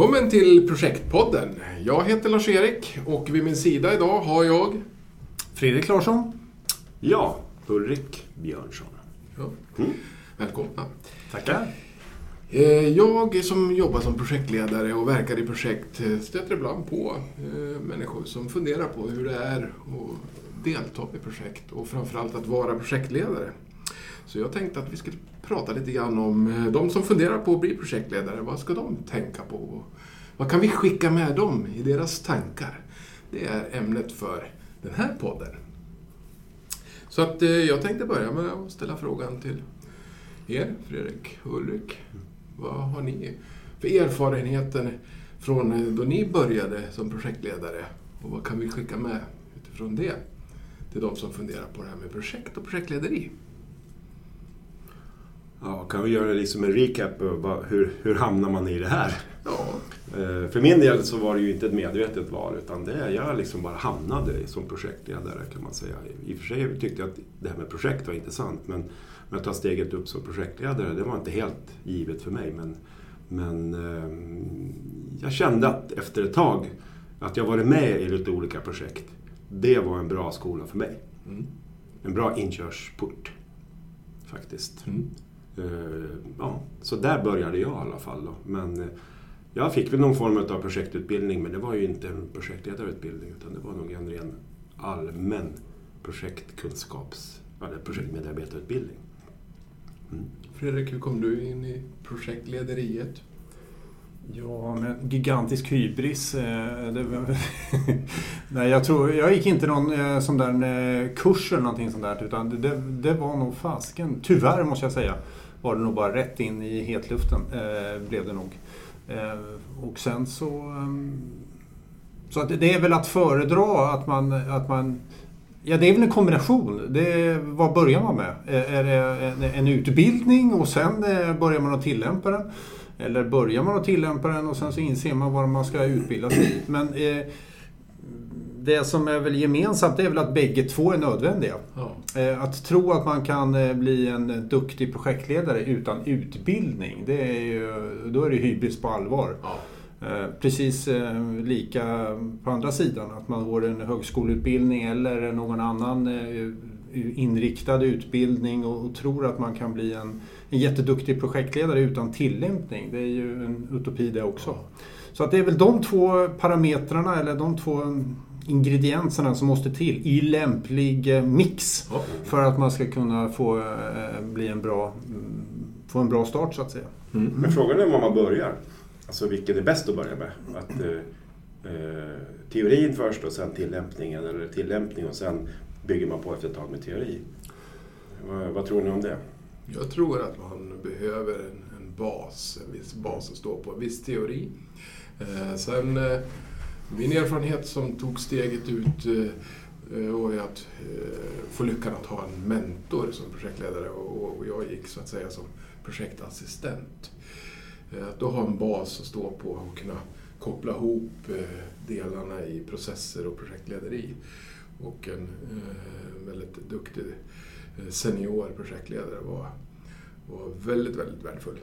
Välkommen till Projektpodden. Jag heter Lars-Erik och vid min sida idag har jag... Fredrik Larsson. Ja, Ulrik Björnsson. Ja. Mm. Välkomna. Tackar. Eh, Jag som jobbar som projektledare och verkar i projekt eh, stöter ibland på eh, människor som funderar på hur det är att delta i projekt och framförallt att vara projektledare. Så jag tänkte att vi skulle prata lite grann om eh, de som funderar på att bli projektledare. Vad ska de tänka på? Vad kan vi skicka med dem i deras tankar? Det är ämnet för den här podden. Så att eh, jag tänkte börja med att ställa frågan till er, Fredrik och Ulrik. Vad har ni för erfarenheter från eh, då ni började som projektledare? Och vad kan vi skicka med utifrån det till de som funderar på det här med projekt och projektlederi? Ja, kan vi göra liksom en recap? Hur, hur hamnar man i det här? Ja, Eh, För min del så var det ju inte ett medvetet val utan det är jag liksom bara hamnade som projektledare kan man säga. I och för sig tyckte jag att det här med projekt var intressant men, men att ta steget upp som projektledare det var inte helt givet för mig. Men, men eh, jag kände att efter ett tag att jag varit med i lite olika projekt. Det var en bra skola för mig. mm. En bra inkörsport faktiskt. Mm. Eh, ja, så där började jag i alla fall. Då. Men eh, jag fick väl någon form av projektutbildning men det var ju inte en projektledarutbildning utan det var nog en ren allmän projektkunskaps eller projektmedarbetarutbildning. Mm. Fredrik, hur kom du in i projektlederiet? Ja, med gigantisk hybris. eh. Nej, jag, tror, jag gick inte någon sån där kurs eller någonting sånt där. Utan det, det var nog fasken, tyvärr måste jag säga, var det nog bara rätt in i hetluften. Eh, blev det nog. Eh, och sen så... Ehm, så att det är väl att föredra att man, att man Ja, det är väl en kombination. Det, vad börjar man med? Är det en, en utbildning och sen eh, börjar man att tillämpa den? Eller börjar man att tillämpa den och sen så inser man vad man ska utbilda sig i? Men eh, det som är väl gemensamt är väl att bägge två är nödvändiga. Ja. Eh, Att tro att man kan eh, bli en duktig projektledare utan utbildning, det är ju, då är det hybris på allvar. ja. Eh, Precis eh, lika på andra sidan, att man går en högskoleutbildning eller någon annan eh, inriktad utbildning och, tror att man kan bli en, en jätteduktig projektledare utan tillämpning. Det är ju en utopi det också. Så att det är väl de två parametrarna eller de två ingredienserna som måste till i lämplig eh, mix för att man ska kunna få eh, bli en bra, få en bra start så att säga. Mm. Men frågan är var man börjar. Alltså vilket är bäst att börja med? Att, eh, eh, teorin först och sen tillämpningen eller tillämpning och sen bygger man på efter ett tag med teori. Vad, vad tror ni om det? Jag tror att man behöver en, en bas, en viss bas att stå på, en viss teori. Eh, sen, eh, min erfarenhet som tog steget ut eh, eh, ju att eh, få lyckan att ha en mentor som projektledare och, och jag gick så att säga som projektassistent. Eh, att då ha en bas att stå på och kunna koppla ihop eh, delarna i processer och projektlederi. Och en eh, väldigt duktig eh, senior projektledare var, var väldigt, väldigt värdefull.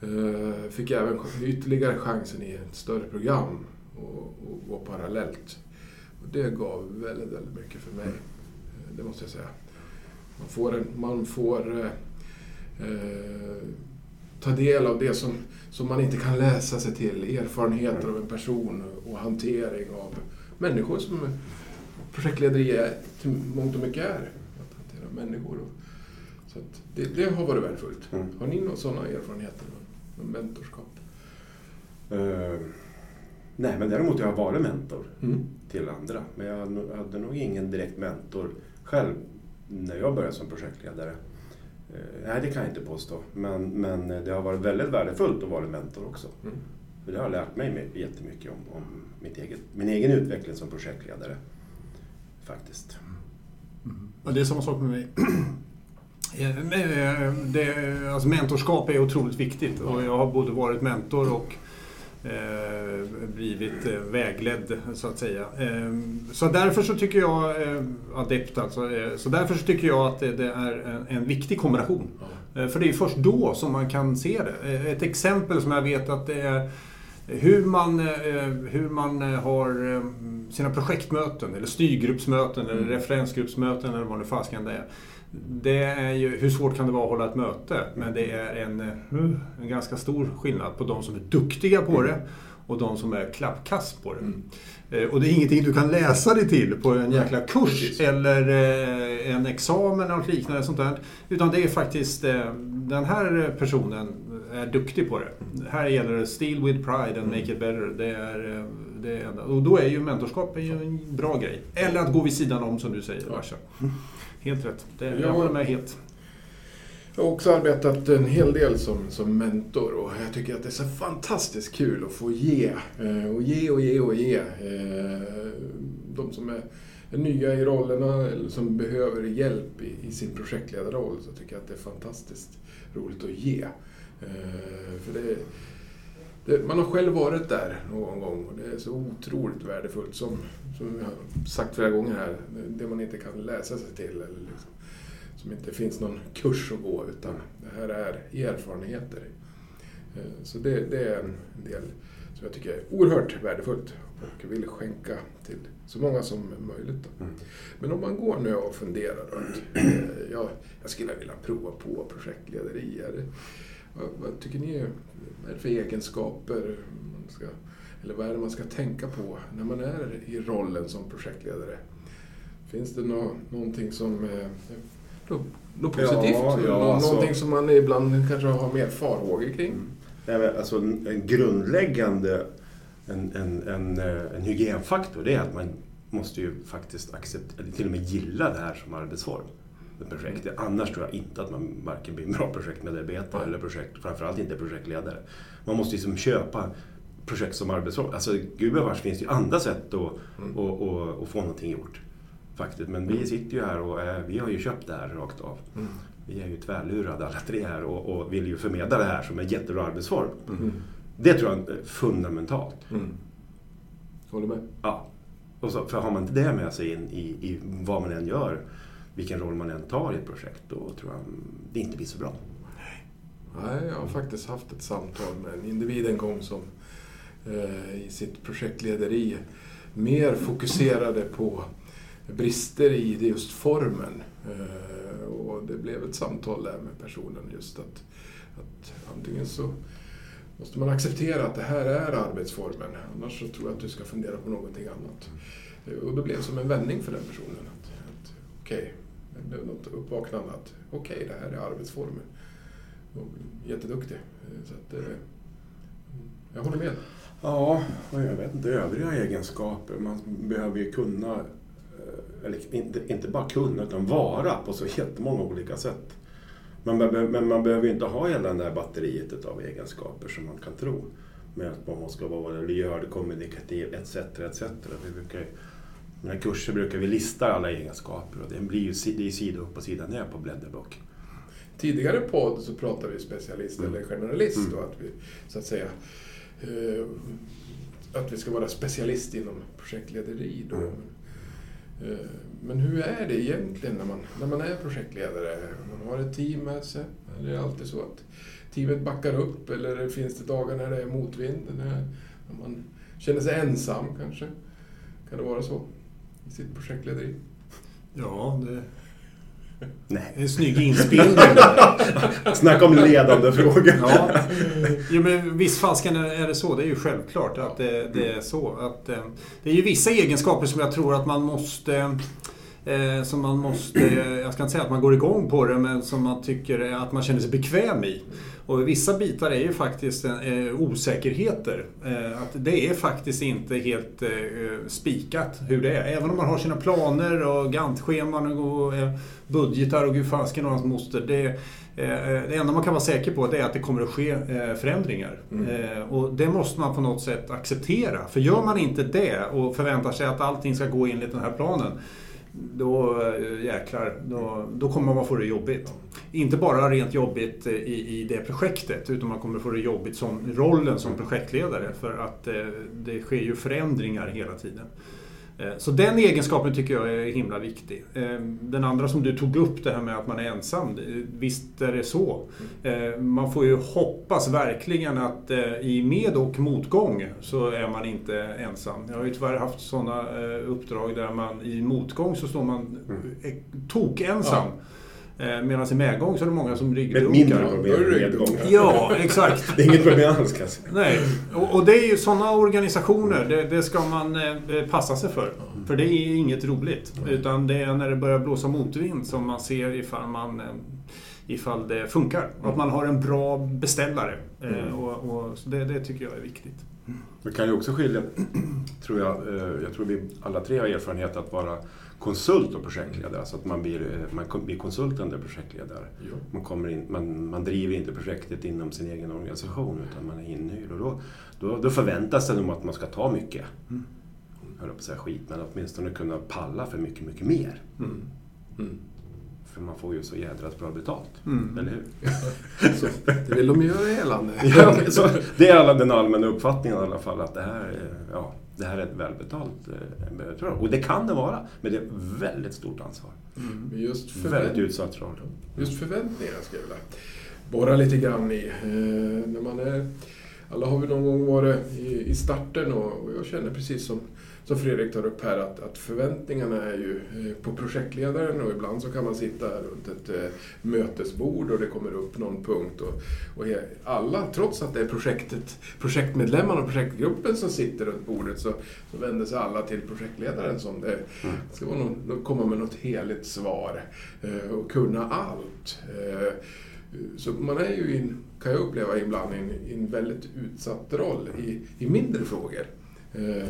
Eh, Fick även ytterligare chansen i ett större program och, och gå parallellt. Och det gav väldigt, väldigt mycket för mig. Eh, Det måste jag säga. Man får, en, man får eh, eh, ta del av det som, som man inte kan läsa sig till. Erfarenheter av en person och hantering av människor som projektlederi är, till mångt och mycket är. Att hantera människor. Så att det, det har varit värdefullt. Mm. Har ni några sådana erfarenheter av mentorskap? Eh, nej, men däremot jag har varit mentor Mm. till andra. Men jag hade nog ingen direkt mentor själv när jag började som projektledare. Eh, nej, det kan jag inte påstå. Men, men det har varit väldigt värdefullt att vara mentor också. Mm. För det har lärt mig my- jättemycket om, om mitt eget, min egen utveckling som projektledare. Faktiskt. Ja, det är samma sak med mig. Eh, eh, Det, alltså mentorskap är otroligt viktigt och jag har både varit mentor och blivit eh, vägledd så att säga. Eh, så därför så tycker jag, eh, adept alltså, eh, så därför så tycker jag att det, är en, viktig kombination. Eh, För det är först då som man kan se det. Eh, Ett exempel som jag vet att det är hur man, hur man har sina projektmöten eller styrgruppsmöten eller Mm. referensgruppsmöten eller vad det fasiken det är. Det är ju, hur svårt kan det vara att hålla ett möte? Men det är en, en ganska stor skillnad på de som är duktiga på det och de som är klappkast på det. Mm. Eh, Och det är ingenting du kan läsa dig till på en jäkla kurs Precis. eller eh, en examen eller något liknande sånt där. Utan det är faktiskt, eh, den här personen är duktig på det. Här gäller det steal with pride and make it better. Det är, eh, det är. Och då är ju mentorskap är ju en bra grej. Eller att gå vid sidan om som du säger, Ja. Helt rätt. Det, Ja. jag håller med helt. Jag har också arbetat en hel del som, som mentor och jag tycker att det är så fantastiskt kul att få ge. eh, Och ge och ge och ge. Eh, De som är nya i rollerna eller som behöver hjälp i, i sin projektledarroll så tycker jag att det är fantastiskt roligt att ge. Eh, För det, man har själv varit där någon gång och det är så otroligt värdefullt som, som jag har sagt flera gånger här. Det man inte kan läsa sig till eller liksom, som inte finns någon kurs att gå utan det här är erfarenheter. Eh, Så det, det är en del som jag tycker är oerhört värdefullt och vill skänka till så många som möjligt. Mm. Men om man går nu och funderar då att eh, ja, jag skulle vilja prova på projektlederi. Är det, vad, vad tycker ni? är- för egenskaper man ska, eller vad är det man ska tänka på när man är i rollen som projektledare? Finns det nå, någonting som eh, nå- något Ja, positivt? ja, Nå- alltså- Någonting som man ibland kanske har mer farhågor kring? Men alltså en, en grundläggande en, en, en, eh, en hygienfaktor det är att man måste ju faktiskt acceptera, eller till och med gilla det här som arbetsform. Ett projekt. Annars tror jag inte att man varken blir en bra projektmedarbetare eller projekt, framförallt inte projektledare. Man måste liksom köpa projekt som arbetsform. Alltså gubevars finns det ju andra sätt att, Mm. att, att, att få någonting gjort. Faktiskt. Men vi sitter ju här och är, vi har ju köpt det här rakt av. Mm. Vi är ju tvärlurade alla tre här och, och vill ju förmedla det här som en jättebra arbetsform. Mm. Det tror jag är fundamentalt. Mm. Håller med. Ja. Och så, för har man inte det med sig in i, i vad man än gör, vilken roll man än tar i ett projekt, då tror jag det inte blir så bra. Nej, jag har faktiskt haft ett samtal med en individ en gång som eh, i sitt projektlederi mer fokuserade på brister i just formen. Eh, och det blev ett samtal där med personen just att, att antingen så måste man acceptera att det här är arbetsformen, annars så tror jag att du ska fundera på någonting annat. Eh, och det blev som en vändning för den personen. Att, att Okej, det blev något uppvaknande att okej, det här är arbetsformen. Jätteduktig. Så att, eh, jag håller med. Ja, och jag vet inte, övriga egenskaper. Man behöver ju kunna, eh, eller inte, inte bara kunna, utan vara på så jättemånga olika sätt. Man behöver, men man behöver ju inte ha hela det där batteriet av egenskaper som man kan tro. Med att man måste vara lyhörd, kommunikativ etc. etc. Vi brukar, mina kurser brukar vi lista alla egenskaper och det blir ju det är sida upp och sida ner på blädderblock. Tidigare podd så pratade vi specialist Mm. eller generalist Mm. då, att vi så att säga eh, att vi ska vara specialist inom projektlederi. Då. Mm. Eh, Men hur är det egentligen när man, när man är projektledare? Man har ett team med sig. Är det alltid så att teamet backar upp eller finns det dagar när det är motvind? När, man känner sig ensam kanske? Kan det vara så sitt projektlederi? Ja, det Nej. är en snygg inspelning. Snacka om ledande frågor. Ja, jo, men visst fasken är är det så. Det är ju självklart att det, det är så. Att, eh, det är ju vissa egenskaper som jag tror att man måste eh, som man måste, jag ska inte säga att man går igång på det, men som man tycker att man känner sig bekväm i. Och vissa bitar är ju faktiskt eh, osäkerheter. Eh, att det är faktiskt inte helt eh, spikat hur det är. Även om man har sina planer och Gantt-scheman och eh, budgetar och gud fasken och hans moster. Det, eh, det enda man kan vara säker på är att det kommer att ske förändringar. Mm. Och det måste man på något sätt acceptera. För gör man inte det och förväntar sig att allting ska gå enligt den här planen då eh, jäklar, då, då kommer man få det jobbigt. Inte bara rent jobbigt eh, i, i det projektet utan man kommer få det jobbigt som rollen som projektledare för att eh, det sker ju förändringar hela tiden. Eh, Så den egenskapen tycker jag är himla viktig. Eh, Den andra som du tog upp, det här med att man är ensam. Visst är det så. Eh, Man får ju hoppas verkligen att i med och motgång så är man inte ensam. Jag har ju tyvärr haft sådana uppdrag där man i motgång så står man eh, tokensam. Eh, Medan i medgång så är det många som Med ett mindre ryggdunkar. problem med ryggdunkar. medgång. Ja, exakt. Det är inget problem alls kan jag säga. Nej, och, och det är ju sådana organisationer, det, det ska man eh, passa sig för. För det är inget roligt. Utan det är när det börjar blåsa motvind som man ser ifall, man, eh, ifall det funkar. Att man har en bra beställare. Eh, och, och, så det, det tycker jag är viktigt. Det kan ju också skilja, tror jag, eh, jag tror vi alla tre har erfarenhet att vara konsult och projektledare. Så att man blir, eh, man blir konsult under projektledare. Ja. Man, kommer in, man, man driver inte projektet inom sin egen organisation utan man är inhyrd. Och då, då, då förväntas det nog att man ska ta mycket. Jag höll på att säga skit, men åtminstone kunna palla för mycket, mycket mer. Mm. Mm. För man får ju så jädra bra betalt. Mm. Eller hur? Så, det vill de göra gällande. Ja, så, det är alla, den allmänna uppfattningen i alla fall att det här, är- ja, det här är ett välbetalt eh, uppdrag. Och det kan det vara, men det är ett väldigt stort ansvar. Men Just, Väldigt utsatt roll. just förväntningar skulle jag vilja borra lite grann i. Eh, när man är, alla har vi någon gång varit i, i starten och, och jag känner precis som, som Fredrik tar upp här att, att förväntningarna är ju eh, på projektledaren och ibland så kan man sitta runt ett eh, mötesbord och det kommer upp någon punkt och, och alla, trots att det är projektet, projektmedlemmarna och projektgruppen som sitter runt bordet så, så vänder sig alla till projektledaren som det ska vara någon, komma med något heligt svar eh, och kunna allt. Så man är ju, in, kan jag uppleva ibland, i en, väldigt utsatt roll i, i mindre frågor. Eh,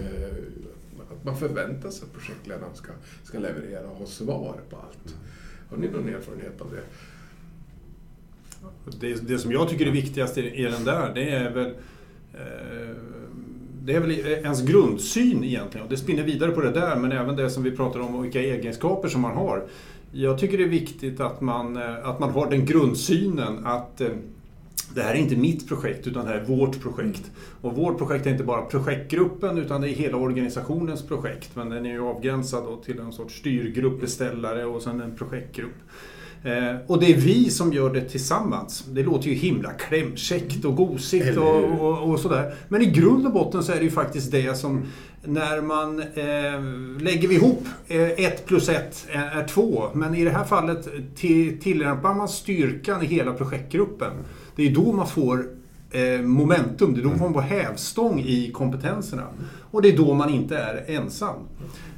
att man förväntar sig att projektledaren ska, ska leverera och ha svar på allt. Har ni någon erfarenhet av det? Det, det som jag tycker är viktigast i, i den där, det är väl eh, det är väl ens grundsyn egentligen. Och det spinner vidare på det där, men även det som vi pratar om, vilka egenskaper som man har. Jag tycker det är viktigt att man, eh, att man har den grundsynen att eh, det här är inte mitt projekt utan det här är vårt projekt. Och vårt projekt är inte bara projektgruppen utan det är hela organisationens projekt. Men den är ju avgränsad till en sorts styrgrupp, beställare och sen en projektgrupp. Eh, och det är vi som gör det tillsammans. Det låter ju himla klämkäckt och gosigt och, och, och sådär. Men i grund och botten så är det ju faktiskt det som när man eh, lägger ihop eh, ett plus ett är, är två. Men i det här fallet tillämpar man styrkan i hela projektgruppen. Det är då man får eh, momentum, det är då man får hävstång i kompetenserna. Och det är då man inte är ensam.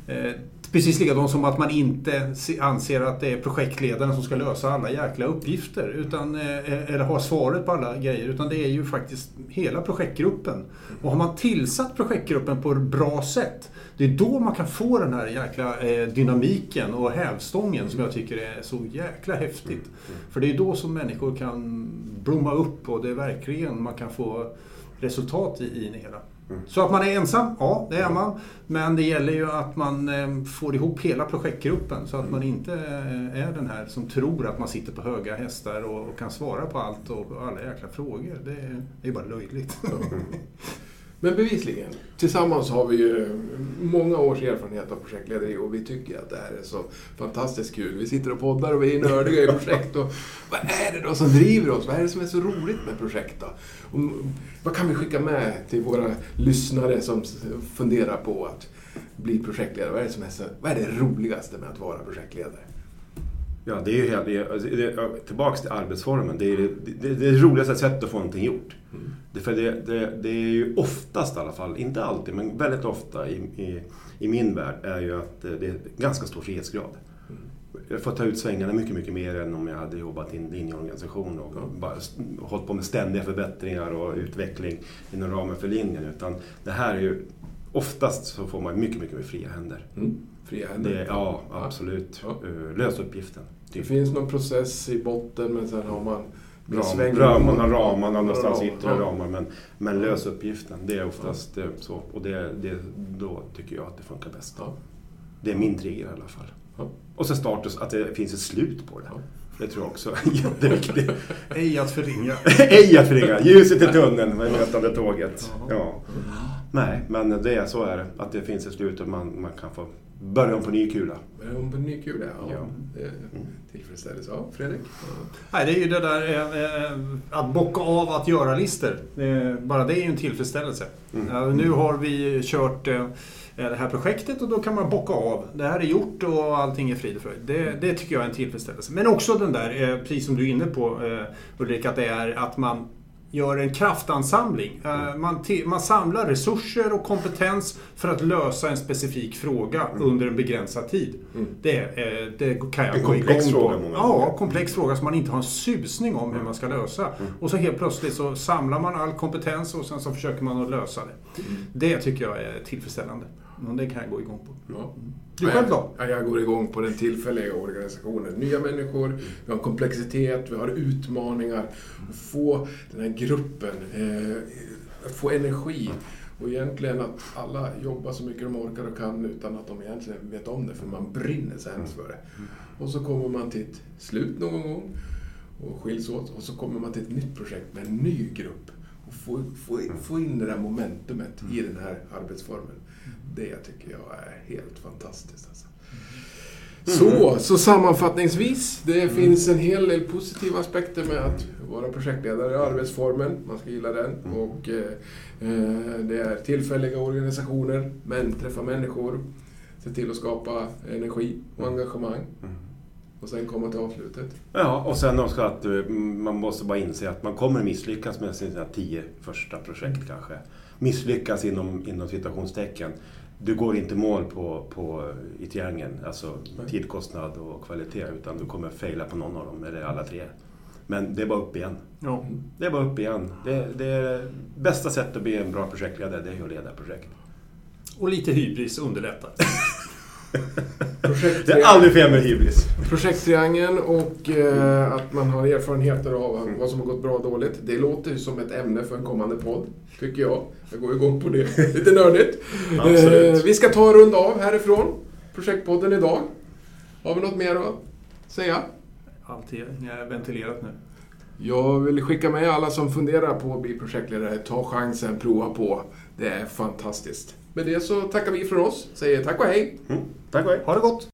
Eh, Precis likadant som att man inte anser att det är projektledaren som ska lösa alla jäkla uppgifter. Utan, eh, eller ha svaret på alla grejer. Utan det är ju faktiskt hela projektgruppen. Och har man tillsatt projektgruppen på ett bra sätt. Det är då man kan få den här jäkla eh, dynamiken och hävstången som jag tycker är så jäkla häftigt. För det är då som människor kan blomma upp och det är verkligen man kan få resultat i, i det hela. Så att man är ensam, ja det är man. Men det gäller ju att man eh, får ihop hela projektgruppen så att man inte eh, är den här som tror att man sitter på höga hästar och, kan svara på allt och alla jäkla frågor. Det, är- det är bara löjligt. Men bevisligen, tillsammans har vi ju många års erfarenhet av projektlederi och vi tycker att det här är så fantastiskt kul. Vi sitter och poddar och vi är nördiga i projekt. Och vad är det då som driver oss? Vad är det som är så roligt med projekt då? Och vad kan vi skicka med till våra lyssnare som funderar på att bli projektledare? Vad är det, som är så, vad är det roligaste med att vara projektledare? Ja, det är ju helt, det, alltså, till arbetsformen. Det är det, det, det, roligaste sättet att få någonting gjort. Det, för det, det, det är ju oftast i alla fall, inte alltid, men väldigt ofta i, i, i min värld är ju att eh, det är ganska stor frihetsgrad. Jag får ta ut svängarna mycket, mycket mer än om jag hade jobbat i en linjeorganisation och bara hållit på med ständiga förbättringar och utveckling inom ramen för linjen. Utan det här är ju, oftast så får man mycket, mycket mer fria händer. Mm. Fria händer. Det, ja, absolut. Ja. Eh, Lös uppgiften. Det finns någon process i botten men sen har man Ram, sväng- ramarna, ramarna, någonstans Ram, sitter det ja. ramar. Men, men lös uppgiften, det är oftast eh, så. Och det, det, då tycker jag att det funkar bäst. Ja. Det är min trigger i alla fall. Ja. Och så status, att det finns ett slut på det. Det tror jag också är jätteviktigt. Ej att förringa. Ej att förringa. Ljuset i tunneln med mötande tåget. Ja. Nej, men det är så är det. Att det finns ett slut och man, man kan få börja om på ny kula. Men om på ny kula, ja. Ja. Det är tillfredsställelse. Ja, Fredrik? Nej, det är ju det där eh, eh, att bocka av att göra-listor. Eh, bara det är ju en tillfredsställelse. Mm. Nu har vi kört det här projektet och då kan man bocka av. Det här är gjort och allting är frid och fröjd. Det, det tycker jag är en tillfredsställelse. Men också den där, precis som du är inne på Ulrika, att det är att man gör en kraftansamling. Eh, Man, ti- man samlar resurser och kompetens för att lösa en specifik fråga under en begränsad tid. Mm. Det, eh, det kan jag En gå komplex igång fråga på. Ja, komplex fråga som man inte har en susning om hur man ska lösa. Och så helt plötsligt så samlar man all kompetens och sen så försöker man att lösa det. Det tycker jag är tillfredsställande. Och det kan jag gå igång på. Ja. Du själv då? Ja, jag går igång på den tillfälliga organisationen. Nya människor, vi har komplexitet, vi har utmaningar. Att få den här gruppen, eh, att få energi. Och egentligen att alla jobbar så mycket de orkar och kan utan att de egentligen vet om det, för man brinner så hemskt för det. Och så kommer man till ett slut någon gång och skiljs åt och så kommer man till ett nytt projekt med en ny grupp. Få, få, få in det där momentumet i den här arbetsformen. Det tycker jag är helt fantastiskt. Alltså. Så, så sammanfattningsvis, det finns en hel del positiva aspekter med att vara projektledare i arbetsformen. Man ska gilla den. Och eh, eh, det är tillfälliga organisationer, men träffa människor. Se till att skapa energi och engagemang. Och sen komma till avslutet. Ja, och sen också att eh, man måste bara inse att man kommer misslyckas med sina tio första projekt kanske. Misslyckas inom, inom citationstecken. Du går inte mål på, på, i triangeln, alltså Nej. tid, kostnad och kvalitet, utan du kommer faila på någon av dem, eller alla tre. Men det är bara upp igen. Ja. Det är bara upp igen. Det, det är bästa sättet att bli en bra projektledare, det är att leda projekt. Och lite hybris underlättar. Det är aldrig fel med hybris. Projekttriangeln och eh, att man har erfarenheter av vad som har gått bra och dåligt. Det låter ju som ett ämne för en kommande podd, tycker jag. Jag går igång på det. Lite nördigt. Absolut. Eh, vi ska ta en runda av härifrån, projektpodden idag. Har vi något mer att säga? Allt är ventilerat nu. Jag vill skicka med alla som funderar på att bli projektledare, ta chansen, prova på. Det är fantastiskt. Med det så tackar vi från oss, säger tack och hej. Mm. Tack och hej. Ha det gott!